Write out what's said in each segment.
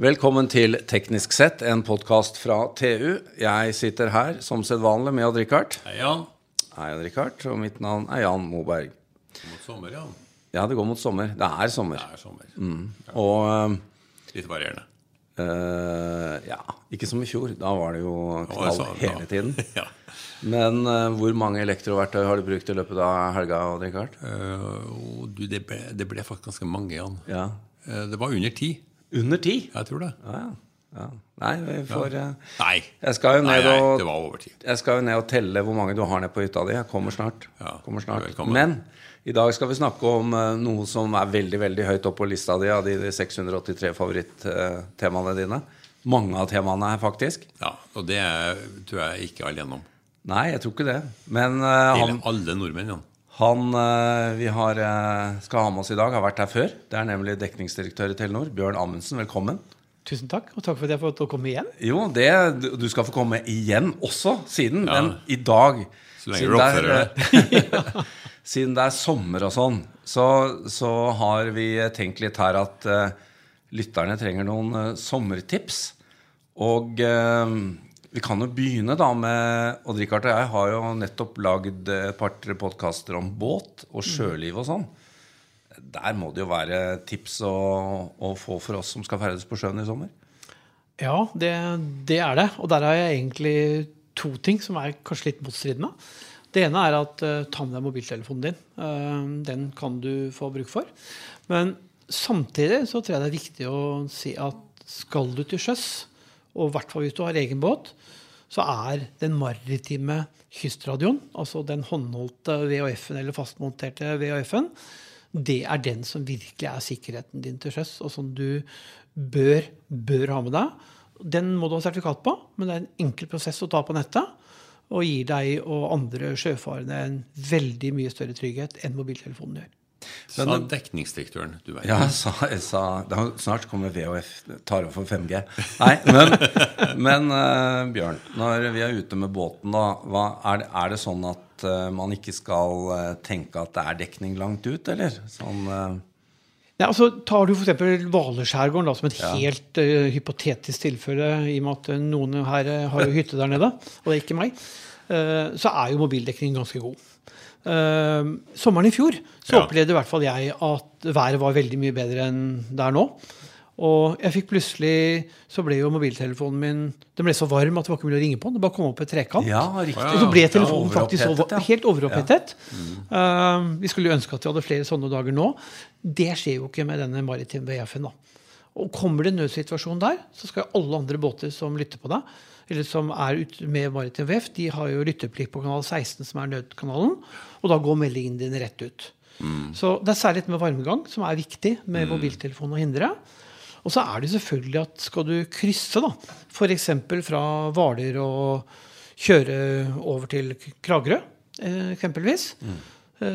Velkommen til Teknisk sett, en podkast fra TU. Jeg sitter her som sedvanlig med Odd-Rikard. Hei, Jan. Hei, Odd-Rikard. Og mitt navn er Jan Moberg. Mot sommer, Jan. Ja, det går mot sommer. Det er sommer. Det er sommer. Og Litt varierende. Uh, ja, ikke som i fjor. Da var det jo knall sånn, hele ja. tiden. ja. Men uh, hvor mange elektroverktøy har du brukt i løpet av helga, Odd-Rikard? Eh, du, det, ble, det ble faktisk ganske mange, Jan. Ja. Det var under ti. Under ti? Jeg tror det. Ja, ja. ja. Nei, vi får ja. Nei. Jeg skal jo Nei, ned nei, og det var over ti. Jeg skal jo ned og telle hvor mange du har ned på hytta di. Jeg kommer snart. Ja, kommer snart. Men i dag skal vi snakke om eh, noe som er veldig veldig høyt oppe på lista di av de, de 683 favorittemaene dine. Mange av temaene her, faktisk. Ja, Og det er, tror jeg ikke alle gjennom. Nei, jeg tror ikke det. Men eh, Hele, han, alle nordmenn, Jan. Han eh, vi har, eh, skal ha med oss i dag, har vært her før. Det er nemlig dekningsdirektør i Telenor, Bjørn Amundsen. Velkommen. Tusen takk, og takk for at jeg fikk komme igjen. Jo, det, du- skal få komme igjen også siden, Ja. men i dag Så lenge siden du er, oppfører deg. Siden det er sommer og sånn, så, så har vi tenkt litt her at uh, lytterne trenger noen uh, sommertips. Og eh, vi kan jo begynne da med Odd Rikard og jeg har jo nettopp lagd et par-tre podkaster om båt og sjøliv og sånn. Der må det jo være tips å, å få for oss som skal ferdes på sjøen i sommer. Ja, det, det er det. Og der har jeg egentlig to ting som er kanskje litt motstridende. Det ene er at uh, ta med deg mobiltelefonen din. Uh, den kan du få bruk for. Men samtidig så tror jeg det er viktig å si at skal du til sjøs, og i hvert fall hvis du har egen båt, så er den maritime kystradioen, altså den håndholdte VHF-en eller fastmonterte VHF-en, det er den som virkelig er sikkerheten din til sjøs, og som du bør, bør ha med deg. Den må du ha sertifikat på, men det er en enkel prosess å ta på nettet. Og gir deg og andre sjøfarende en veldig mye større trygghet enn mobiltelefonen gjør. Sa dekningsdirektøren. Du vet. Ja, jeg sa, jeg sa det Snart kommer VHF, tar over for 5G. Nei, men, men uh, Bjørn, når vi er ute med båten, da, hva, er, det, er det sånn at uh, man ikke skal uh, tenke at det er dekning langt ut, eller? Sånn, Ja, altså Tar du f.eks. Hvaleskjærgården da, som et Ja. helt uh, hypotetisk tilfelle, i og med at noen her har jo hytte der nede, og det er ikke meg, uh, så er jo mobildekningen ganske god. Eh, sommeren i fjor så Ja. opplevde i hvert fall jeg at været var veldig mye bedre enn det er nå. Og jeg fikk plutselig så ble jo mobiltelefonen min den ble så varm at det var ikke mulig å ringe på den. Det bare kom opp et trekant. ja, riktig. Og så ble ja, telefonen faktisk helt overopphetet, ja. helt overopphetet. Uh, vi skulle jo ønske at vi hadde flere sånne dager nå. Det skjer jo ikke med denne maritime VF-en. da. Og kommer det en nødsituasjon der, så skal alle andre båter som lytter på deg, eller som er med maritim VF, de har jo lytteplikt på kanal 16, som er nødkanalen. Og da går meldingen din rett ut. Så det er særlig dette med varmegang som er viktig med mobiltelefon å hindre. Og så er det selvfølgelig at skal du krysse, da, f.eks. fra Hvaler og kjøre over til Kragerø, eh, eksempelvis, mm.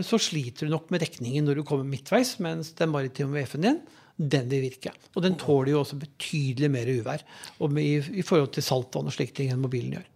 så sliter du nok med dekningen når du kommer midtveis, mens den maritime VF-en din den vil virke. Og den tåler jo også betydelig mer uvær i, i forhold til saltvann og slike ting enn mobilen gjør.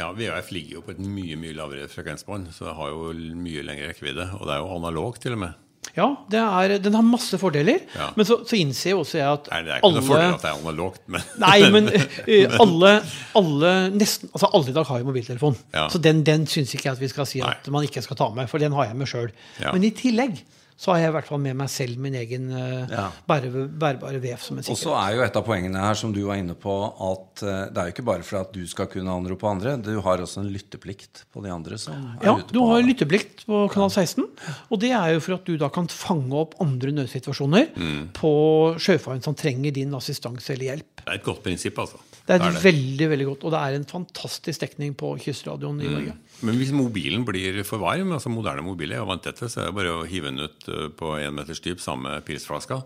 Ja, VHF ligger jo på et mye mye lavere frekvensbånd, så det har jo mye lengre rekkevidde. Og det er jo analogt, til og med. Ja, det er, den har masse fordeler, Ja. men så, så innser jo også jeg at Nei, det er ikke noe fordel at det er analogt, men Nei, men men. alle, alle, nesten, altså alle i dag har jo mobiltelefon. Ja. Så den, den syns ikke jeg at vi skal si at man ikke skal ta med, for den har jeg med sjøl. Ja. Men i tillegg så har jeg i hvert fall med meg selv min egen eh, Ja. bære, bærbare vev som en Og så er jo et av poengene her, som du var inne på, at eh, det er jo ikke bare for at du skal kunne anrope andre. Du har også en lytteplikt på de andre som er Ja, ute du på har lytteplikt på kanal 16. Og det er jo for at du da kan fange opp andre nødsituasjoner Mm. på sjøfaren som trenger din assistanse eller hjelp. det er et godt prinsipp, altså. Det er Det er det. veldig veldig godt, og det er en fantastisk dekning på kystradioen i Norge. Men hvis mobilen blir for varm, altså moderne mobiler er vant til dette, så er det bare å hive den ut på én meters dyp samme pilsflaska.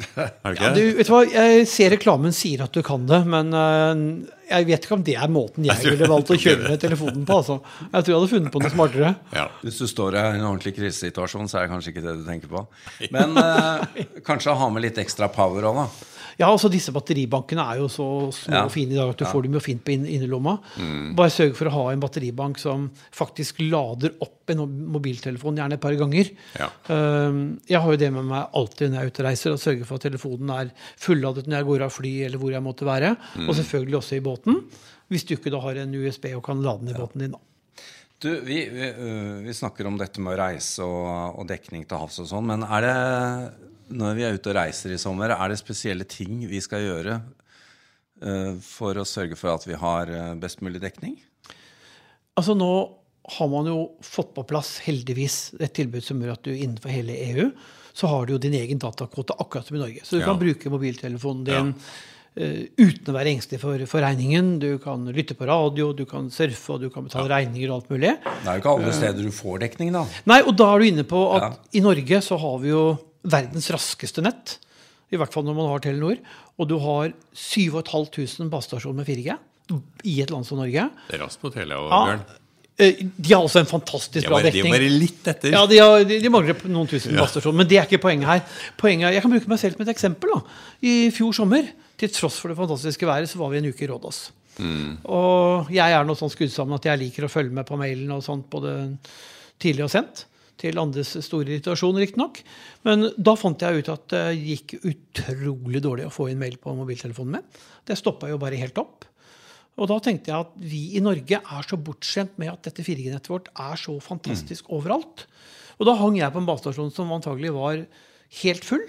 Er det ikke Ja, du, vet du hva? Jeg ser reklamen sier at du kan det, men øh, jeg vet ikke om det er måten jeg ville valgt å kjøre med telefonen på. Altså. Jeg tror jeg hadde funnet på noe smartere. Ja. Hvis du står i en ordentlig krisesituasjon, så er det kanskje ikke det du tenker på. Men eh, kanskje ha med litt ekstra power òg, da. Ja, altså Disse batteribankene er jo så små Ja. og fine i dag at du får dem jo fint på innerlomma. Mm. Bare sørg for å ha en batteribank som faktisk lader opp en mobiltelefon, gjerne et par ganger. Ja. Um, Jeg har jo det med meg alltid når jeg er ute og reiser, og sørger for at telefonen er fulladet når jeg går av fly eller hvor jeg måtte være. Og selvfølgelig også i båten, hvis du ikke da har en USB og kan lade den i båten din. da. Du, vi, vi, vi snakker om dette med å reise og, og dekning til havs og sånn, men er det, når vi er ute og reiser i sommer, er det spesielle ting vi skal gjøre uh, for å sørge for at vi har best mulig dekning? Altså Nå har man jo fått på plass heldigvis et tilbud som gjør at du innenfor hele EU så har du jo din egen datakvote, akkurat som i Norge. Så du Ja. kan bruke mobiltelefonen din eh, uten å være engstelig for, for regningen. Du kan lytte på radio, du kan surfe, og du kan betale regninger og alt mulig. Det er jo ikke alle steder du får dekning, da. Nei, og da er du inne på at Ja. i Norge så har vi jo verdens raskeste nett. I hvert fall når man har Telenor. Og du har 7500 basestasjoner med 4G i et land som Norge. Det er raskt på Telia og Bjørn. eh, de har også en fantastisk bra bare, de er bare litt etter. Ja, de, har, de, de mangler noen tusen basestasjoner, men det er ikke poenget her. Poenget er, Jeg kan bruke meg selv som et eksempel. da. I fjor sommer, til tross for det fantastiske været, så var vi en uke i Rådås. Og jeg er noe sånn skrudd sammen at jeg liker å følge med på mailen og sånt både tidlig og sent. Til andres store irritasjon, riktignok. Men da fant jeg ut at det gikk utrolig dårlig å få inn mail på mobiltelefonen min. Det stoppa jo bare helt opp. Og da tenkte jeg at vi i Norge er så bortskjemt med at dette 4G-nettet vårt er så fantastisk overalt. Og da hang jeg på en basestasjon som antagelig var helt full.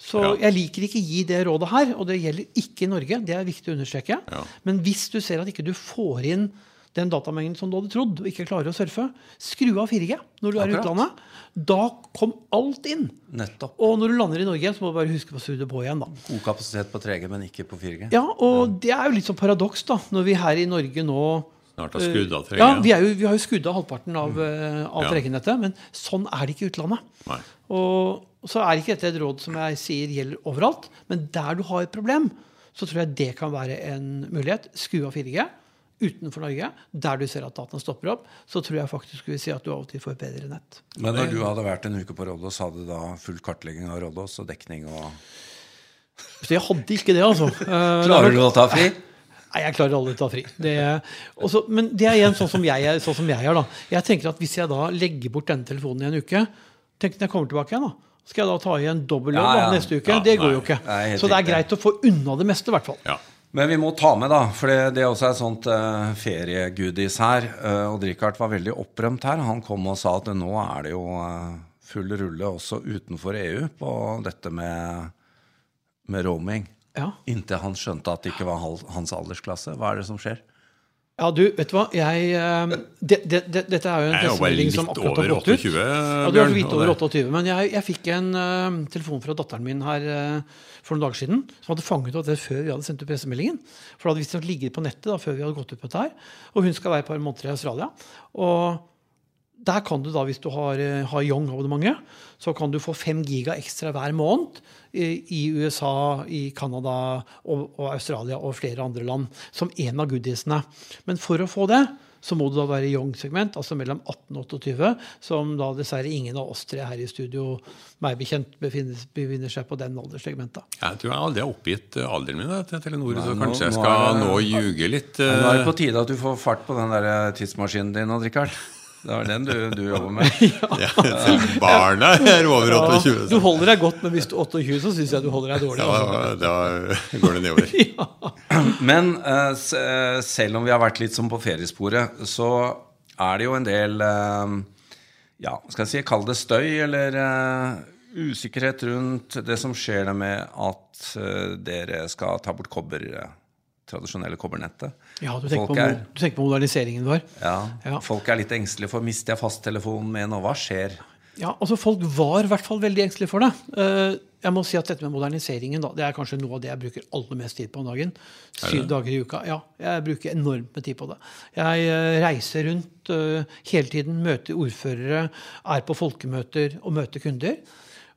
Så Ja. jeg liker ikke å gi det rådet her, og det gjelder ikke i Norge. Det er viktig å understreke. Ja. Men hvis du ser at ikke du får inn den datamengden som du hadde trodd, og ikke klarer å surfe, skru av 4G når du er i utlandet. Da kom alt inn. Nettopp. Og når du lander i Norge så må du bare huske på å skru på igjen. da. God kapasitet på 3G, men ikke på 4G. Ja, og det er jo litt sånn paradoks, da, når vi her i Norge nå Snart har skrudd av 3G. Ja, vi, er jo, vi har jo skrudd av halvparten av, mm. av Ja. 3G-nettet, men sånn er det ikke i utlandet. Nei. Og så er ikke dette et råd som jeg sier gjelder overalt, men der du har et problem, så tror jeg det kan være en mulighet. Skru av 4G utenfor Norge. Der du ser at dataen stopper opp, så tror jeg faktisk vi si at du av og til får bedre nett. Men når du hadde vært en uke på Rådås, hadde du da full kartlegging av Rådås og dekning og Så jeg hadde ikke det, altså. Eh, Klarer du å ta fri? Nei, jeg klarer aldri å ta fri. Det, også, men det er igjen sånn som jeg er. Sånn som jeg, er da. jeg tenker at Hvis jeg da legger bort denne telefonen i en uke Tenk når jeg kommer tilbake igjen, da. Skal jeg da ta igjen dobbel jobb Ja, ja. neste uke? Ja, det går nei. jo ikke. Nei, Så det er greit å få unna det meste, i hvert fall. Ja. Men vi må ta med, da, for det, det er også et sånt uh, feriegoodies her. Uh, og Richard var veldig opprømt her. Han kom og sa at nå er det jo uh, full rulle også utenfor EU på dette med, med roaming. Ja. Inntil han skjønte at det ikke var hans aldersklasse. Hva er det som skjer? Ja, du, vet du hva? Jeg, eh, det, det, det, dette er jo en pressemelding som akkurat har gått ut. 28, Ja, du er litt så vidt over 28. Men jeg, jeg fikk en uh, telefon fra datteren min her uh, for noen dager siden som hadde fanget opp det før vi hadde sendt ut pressemeldingen. For det hadde visstnok ligget på nettet da, før vi hadde gått ut på dette her. Og hun skal være et par måneder i Australia. Og der kan du da, hvis du har, eh, har Young-abonnementet, så kan du få 5 giga ekstra hver måned i, i USA, i Canada og, og Australia og flere andre land som en av goodiesene. Men for å få det, så må du da være Young-segment, altså mellom 18 og 28, som da dessverre ingen av oss tre her i studio, meg bekjent, befinner, befinner seg på den alderssegmentet. Jeg tror jeg aldri har oppgitt eh, alderen min til Telenor, Nei, så nå- kanskje jeg nå skal er nå ljuge litt. Nå er det eh, på tide at du får fart på den der eh, tidsmaskinen din Richard. Det var den du, du jobber med. ja, Barna er over 28. Ja, du holder deg godt, men hvis du er 28, så syns jeg du holder deg dårlig. Ja, Altså. da, da går det nedover. Men uh, selv om vi har vært litt som på feriesporet, så er det jo en del uh, Ja, skal jeg si, kall det støy, eller uh, usikkerhet rundt det som skjer med at dere skal ta bort kobber, tradisjonelle kobbernettet. Ja, du tenker, på, er- du tenker på moderniseringen vår. Ja, Ja. Folk er litt engstelige for mister jeg fasttelefonen min, og hva skjer? Ja, altså Folk var i hvert fall veldig engstelige for det. Eh, jeg må si at Dette med moderniseringen da, det er kanskje noe av det jeg bruker aller mest tid på om dagen. Syv dager i uka. Ja, Jeg bruker enormt med tid på det. Jeg eh, reiser rundt eh, hele tiden, møter ordførere, er på folkemøter og møter kunder.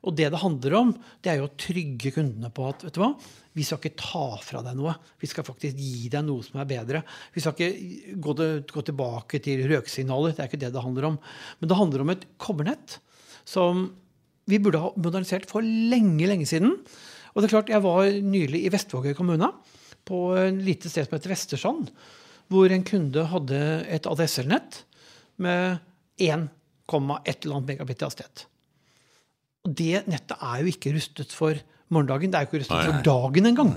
Og det det handler om, det er jo å trygge kundene på at vet du hva, vi skal ikke ta fra deg noe. Vi skal faktisk gi deg noe som er bedre. Vi skal ikke gå, til, gå tilbake til røksignaler. Det er ikke det det handler om. Men det handler om et kobbernett som vi burde ha modernisert for lenge, lenge siden. Og det er klart, Jeg var nylig i Vestvågøy kommune, på et lite sted som heter Vestersand. Hvor en kunde hadde et ADSL-nett med 1,1 eller annet megabit i hastighet. Og det nettet er jo ikke rustet for morgendagen. Det er jo ikke rustet Nei, for dagen engang.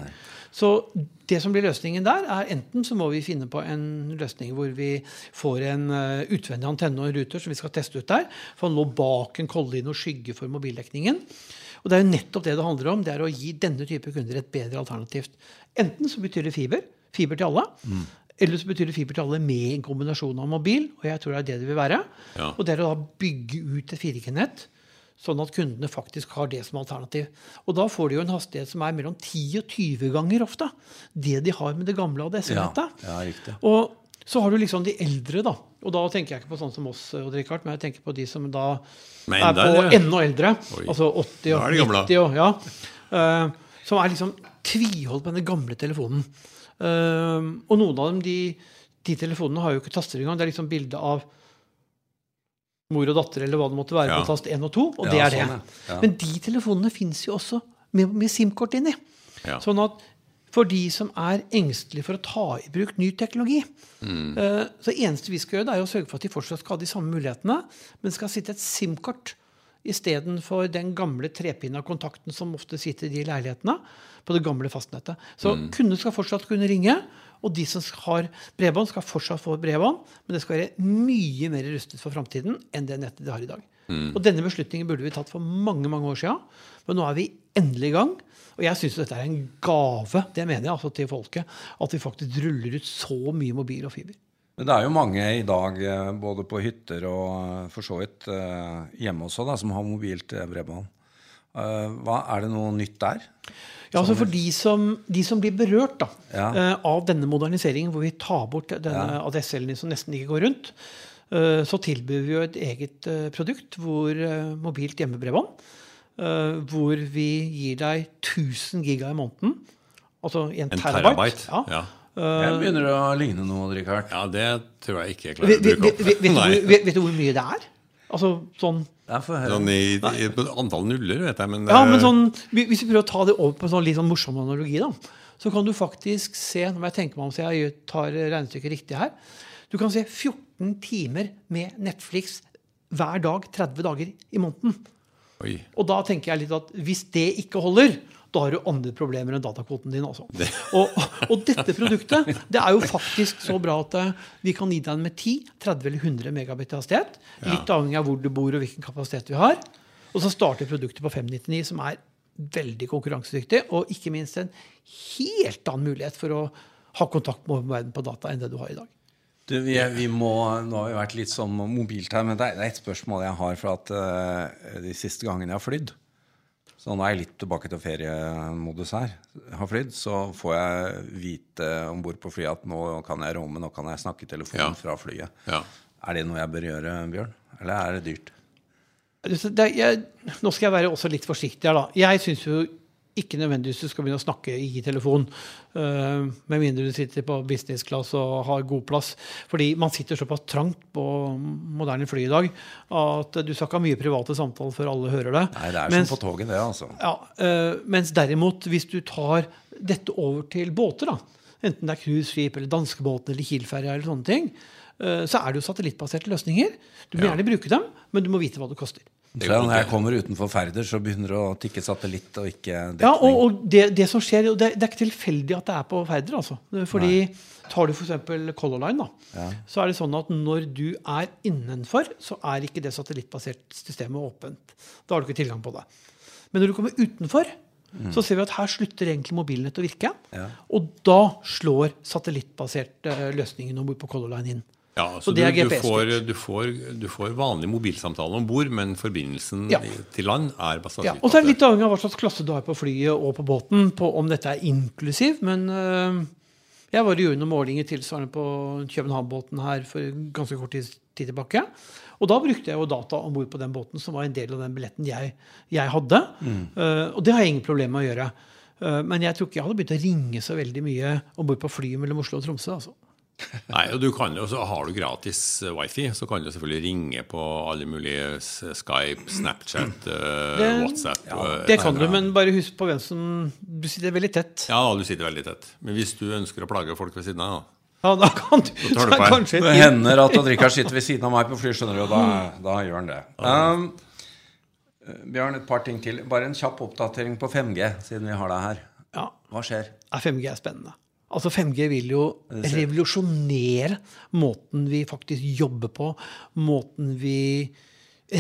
Så det som blir løsningen der, er enten så må vi finne på en løsning hvor vi får en eh, utvendig antenne og en ruter som vi skal teste ut der, for å nå bak en kollin og skygge for mobildekningen. Og det er jo nettopp det det handler om. Det er å gi denne type kunder et bedre alternativ. Enten så betyr det fiber. Fiber til alle. Eller så betyr det fiber til alle med en kombinasjon av mobil. Og jeg tror det er det det vil være. Ja. Og det er å da bygge ut et 4G-nett. Sånn at kundene faktisk har det som alternativ. Og da får de jo en hastighet som er mellom 10 og 20 ganger ofte det de har med det gamle Ja, ADSL-nettet. ja, riktig. Og så har du liksom de eldre, da. Og da tenker jeg ikke på sånn som oss, Rikard, men jeg tenker på de som da Men er på enda eldre. Oi. Altså 80 og er 90 og ja. Uh, som er liksom tviholdt på den gamle telefonen. Uh, og noen av dem, de, de telefonene har jo ikke taster engang. Det er liksom bilde av mor og datter eller hva det måtte være Ja. på tast 1 og 2, og det er sånn, det. Ja. Men de telefonene fins jo også med, med SIM-kort inni. Ja. Sånn at for de som er engstelige for å ta i bruk ny teknologi Mm. eh, Så det eneste vi skal gjøre, det er å sørge for at de fortsatt skal ha de samme mulighetene, men skal sitte et SIM-kort istedenfor den gamle trepinna kontakten som ofte sitter i de leilighetene på det gamle fastnettet. Så Mm. kunder skal fortsatt kunne ringe, og de som har bredbånd, skal fortsatt få bredbånd, men det skal være mye mer rustet for framtiden enn det nettet de har i dag. Mm. Og denne beslutningen burde vi tatt for mange mange år siden, men nå er vi endelig i gang. Og jeg syns dette er en gave det mener jeg, altså til folket, at vi faktisk ruller ut så mye mobil og fiber. Men det er jo mange i dag, eh, både på hytter og eh, for så vidt eh, hjemme også, da, som har mobilt bredbånd. Eh, Hva, er det noe nytt der? Ja, altså For de som, de som blir berørt da, Ja. eh, av denne moderniseringen, hvor vi tar bort denne ADSL-en som nesten ikke går rundt, eh, så tilbyr vi jo et eget produkt, hvor mobilt hjemmebredbånd, eh, hvor vi gir deg 1000 giga i måneden. Altså en, En terabyte. terabyte. Ja. Ja. Det begynner å ligne noe, Richard. ja, det tror jeg ikke jeg klarer å bruke opp. vet, vet, vet, vet du hvor mye det er? Altså sånn Ja. Sånn i, i antall nuller, vet jeg, men, Ja, men sånn, Hvis vi prøver å ta det over på en sånn litt sånn morsom analogi, da, så kan du faktisk se Nå må jeg tenke meg om så jeg tar regnestykket riktig her. Du kan se 14 timer med Netflix hver dag 30 dager i måneden. Oi. Og da tenker jeg litt at hvis det ikke holder, da har du andre problemer enn datakvoten din. Også. Og, og dette produktet det er jo faktisk så bra at eh, vi kan gi deg den med 10, 30 eller 100 megabit i hastighet. Litt avhengig av hvor du bor og hvilken kapasitet vi har. Og så starter produktet på 599, som er veldig konkurransedyktig, og ikke minst en helt annen mulighet for å ha kontakt med verden på data enn det du har i dag. Du, vi, vi må, nå har vi vært litt sånn mobilt her, men det er, det er et spørsmål jeg har. For at uh, de siste gangene jeg har flydd Så nå er jeg litt tilbake til feriemodus her. Har flydd, så får jeg vite om bord på flyet at nå kan jeg romme, nå kan jeg snakke i telefonen Ja. fra flyet. Ja. Er det noe jeg bør gjøre, Bjørn? Eller er det dyrt? Det, jeg, nå skal jeg være også litt forsiktig her, da. Jeg syns jo ikke nødvendigvis du skal begynne å snakke i telefon. eh, med mindre du sitter på business class og har god plass. Fordi man sitter såpass trangt på moderne fly i dag at du skal ikke ha mye private samtaler før alle hører det. Nei, det er Mens- som på toget, det, altså. ja, eh, mens derimot, hvis du tar dette over til båter, da, enten det er cruiseskip eller danskebåten eller Kiel-ferja eller sånne ting, eh, så er det jo satellittbaserte løsninger. Du må Ja. gjerne bruke dem, men du må vite hva det koster. Så når jeg kommer utenfor Færder, så begynner det å tikke satellitt og ikke dekning. Ja, og, og det, det som skjer, det, det er ikke tilfeldig at det er på Færder. Altså. Fordi Tar du f.eks. Color Line, da, så er det sånn at når du er innenfor, så er ikke det satellittbasert systemet åpent. Da har du ikke tilgang på det. Men når du kommer utenfor, så ser vi at her slutter egentlig mobilnettet å virke. Ja. Og da slår satellittbasert eh, løsningen om bord på Color Line inn. Ja, så du, det er du, får, du, får, du får vanlig mobilsamtale om bord, men forbindelsen Ja. til land er basert Ja, og så er det litt avhengig av hva slags klasse du har på flyet og på båten, på om dette er inklusiv. Men øh, jeg var og gjorde noen målinger tilsvarende på København-båten her for ganske kort tid, tilbake. Og da brukte jeg jo data om bord på den båten, som var en del av den billetten jeg, jeg hadde. Eh, og det har jeg ingen problemer med å gjøre. Uh, men jeg tror ikke jeg hadde begynt å ringe så veldig mye om bord på flyet mellom Oslo og Tromsø. altså. Nei, og du kan jo, så Har du gratis eh, wifi, så kan du selvfølgelig ringe på alle mulige Skype, Snapchat, eh, Det- WhatsApp. ja, Det kan du, men bare husk på hvem som Du sitter veldig tett. Ja, du sitter veldig tett. Men hvis du ønsker å plage folk ved siden av, da. Ja, da kan du tar du på her. kanskje Det hender at Odd Rikard sitter ved siden av meg på fly, skjønner du, og da, da gjør han det. Um, Bjørn, et par ting til. Bare en kjapp oppdatering på 5G, siden vi har deg her. Ja, Hva skjer? Ja, 5G er spennende. Altså 5G vil jo revolusjonere måten vi faktisk jobber på, måten vi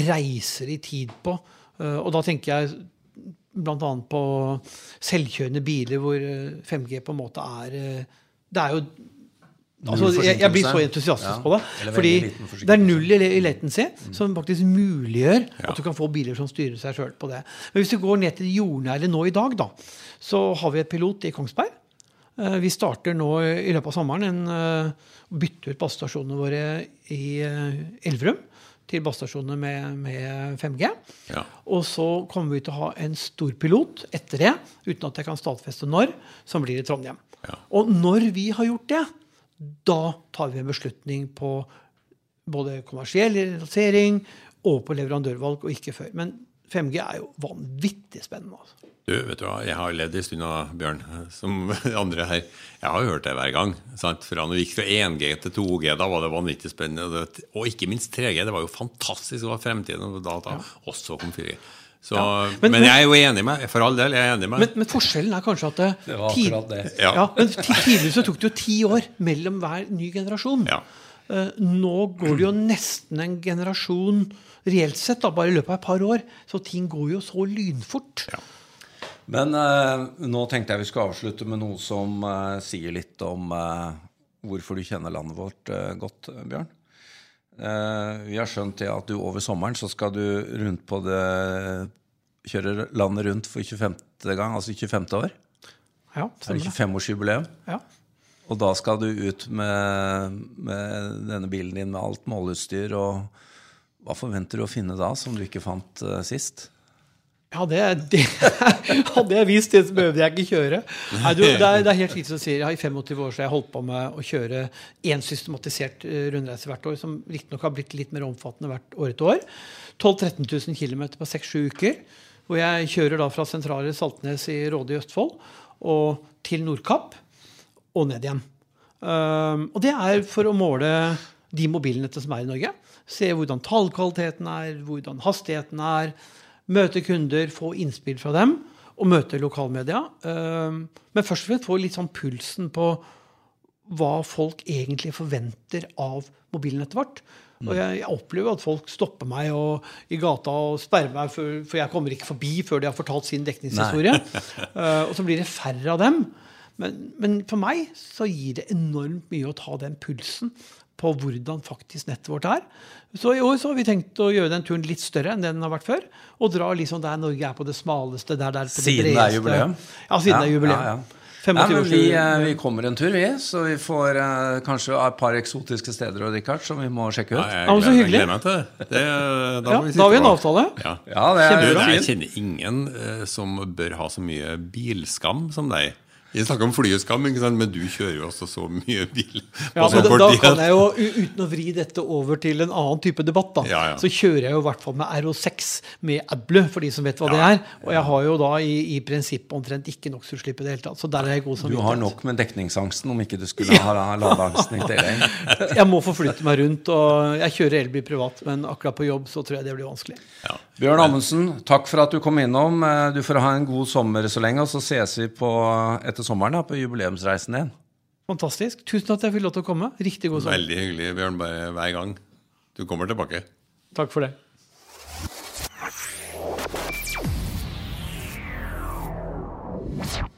reiser i tid på. Eh, Og da tenker jeg bl.a. på selvkjørende biler, hvor eh, 5G på en måte er eh, Det er jo Altså, jeg, jeg blir så entusiastisk Ja, på det. Fordi det er null i latency, som faktisk muliggjør at du kan få biler som styrer seg sjøl på det. Men hvis du går ned til det jordnære nå i dag, da, så har vi et pilot i Kongsberg. Eh, Vi starter nå i løpet av sommeren en, eh, å bytte ut basestasjonene våre i eh, Elverum til basestasjoner med, med 5G. Ja. Og så kommer vi til å ha en stor pilot etter det, uten at jeg kan stadfeste når, som blir i Trondheim. Ja. Og når vi har gjort det, da tar vi en beslutning på både kommersiell realisering og på leverandørvalg, og ikke før. Men 5G er jo vanvittig spennende. Altså. Du, vet du hva, Jeg har ledd en stund av Bjørn, som andre her. Jeg har jo hørt det hver gang. sant? Fra når vi gikk fra 1G til 2G, da var det vanvittig spennende. og ikke minst 3G. Det var jo fantastisk. Det var fremtiden og data. Ja. Også kom 4G. Så, Men- men, jeg er jo enig med For all del, jeg er enig med Men, men forskjellen er kanskje at det, Det var akkurat det. Ja. Ja, men Tidligere så tok det jo ti år mellom hver ny generasjon. Ja. Uh, Nå går det jo nesten en generasjon reelt sett, da, bare i løpet av et par år. Så ting går jo så lynfort. Ja. Men eh, nå tenkte jeg vi skulle avslutte med noe som eh, sier litt om eh, hvorfor du kjenner landet vårt eh, godt, eh, Bjørn. Eh, vi har skjønt det at du over sommeren så skal du rundt på det Kjøre landet rundt for 25. gang, altså 25. år. Ja, det er det stemmer det. 25-årsjubileum. Ja. Og da skal du ut med, med denne bilen din med alt måleutstyr. Og hva forventer du å finne da, som du ikke fant uh, sist? Ja, det, det Hadde jeg visst det, så behøvde jeg ikke kjøre. Nei, du, det, er, det er helt riktig som sier. Jeg har I 25 år så har jeg holdt på med å kjøre én systematisert eh, rundreise hvert år, som riktignok har blitt litt mer omfattende hvert år etter år. 12 000-13 000 km på 6-7 uker. Hvor jeg kjører da fra sentrale Saltnes i Råde i Østfold og til Nordkapp og ned igjen. Um, og det er for å måle de mobilnettet som er i Norge. Se hvordan tallkvaliteten er, hvordan hastigheten er. Møte kunder, få innspill fra dem. Og møte lokalmedia. Um, men først og fremst få litt sånn pulsen på hva folk egentlig forventer av mobilnettet vårt. Og jeg, jeg opplever at folk stopper meg og, i gata og sperrer meg, for, for jeg kommer ikke forbi før de har fortalt sin dekningshistorie. uh, og så blir det færre av dem. Men, men for meg så gir det enormt mye å ta den pulsen på hvordan faktisk nettet vårt er. Så i år så har vi tenkt å gjøre den turen litt større enn den har vært før. Og dra liksom der Norge er på det smaleste, der det er på det Siden det er jubileum? Ja, siden Ja, det er jubileum. ja, ja. Ja, men vi, eh, vi kommer en tur, vi. Så vi får eh, kanskje et par eksotiske steder og Richard, som vi må sjekke ut. Ja, jeg, gleder, jeg gleder meg til det. det da, Ja, må vi da har vi en avtale. Ja. Ja, det er Du, jeg kjenner ingen eh, som bør ha så mye bilskam som deg. Vi snakker om flyskam, ikke sant? men du kjører jo også så mye bil. på Ja, så men da, da kan jeg jo, uten å vri dette over til en annen type debatt, da, Ja, ja. så kjører jeg jo i hvert fall med RO6 med AdBlue, for de som vet hva det er. Og jeg har jo da i, i prinsippet omtrent ikke NOx-utslipp i det hele tatt. Så der er jeg god Du har nok med dekningsangsten om ikke du skulle ha ladeangsten i tillegg. Jeg må forflytte meg rundt, og jeg kjører elbil privat, men akkurat på jobb så tror jeg det blir vanskelig. Ja. Bjørn Amundsen, takk for at du kom innom. Eh, du får ha en god sommer så lenge, og så ses vi på, etter sommeren da, på jubileumsreisen din. Fantastisk. Tusen at jeg fikk lov til å komme. Riktig god sommer. Veldig hyggelig, Bjørn, bare hver gang. Du kommer tilbake. Takk for det. you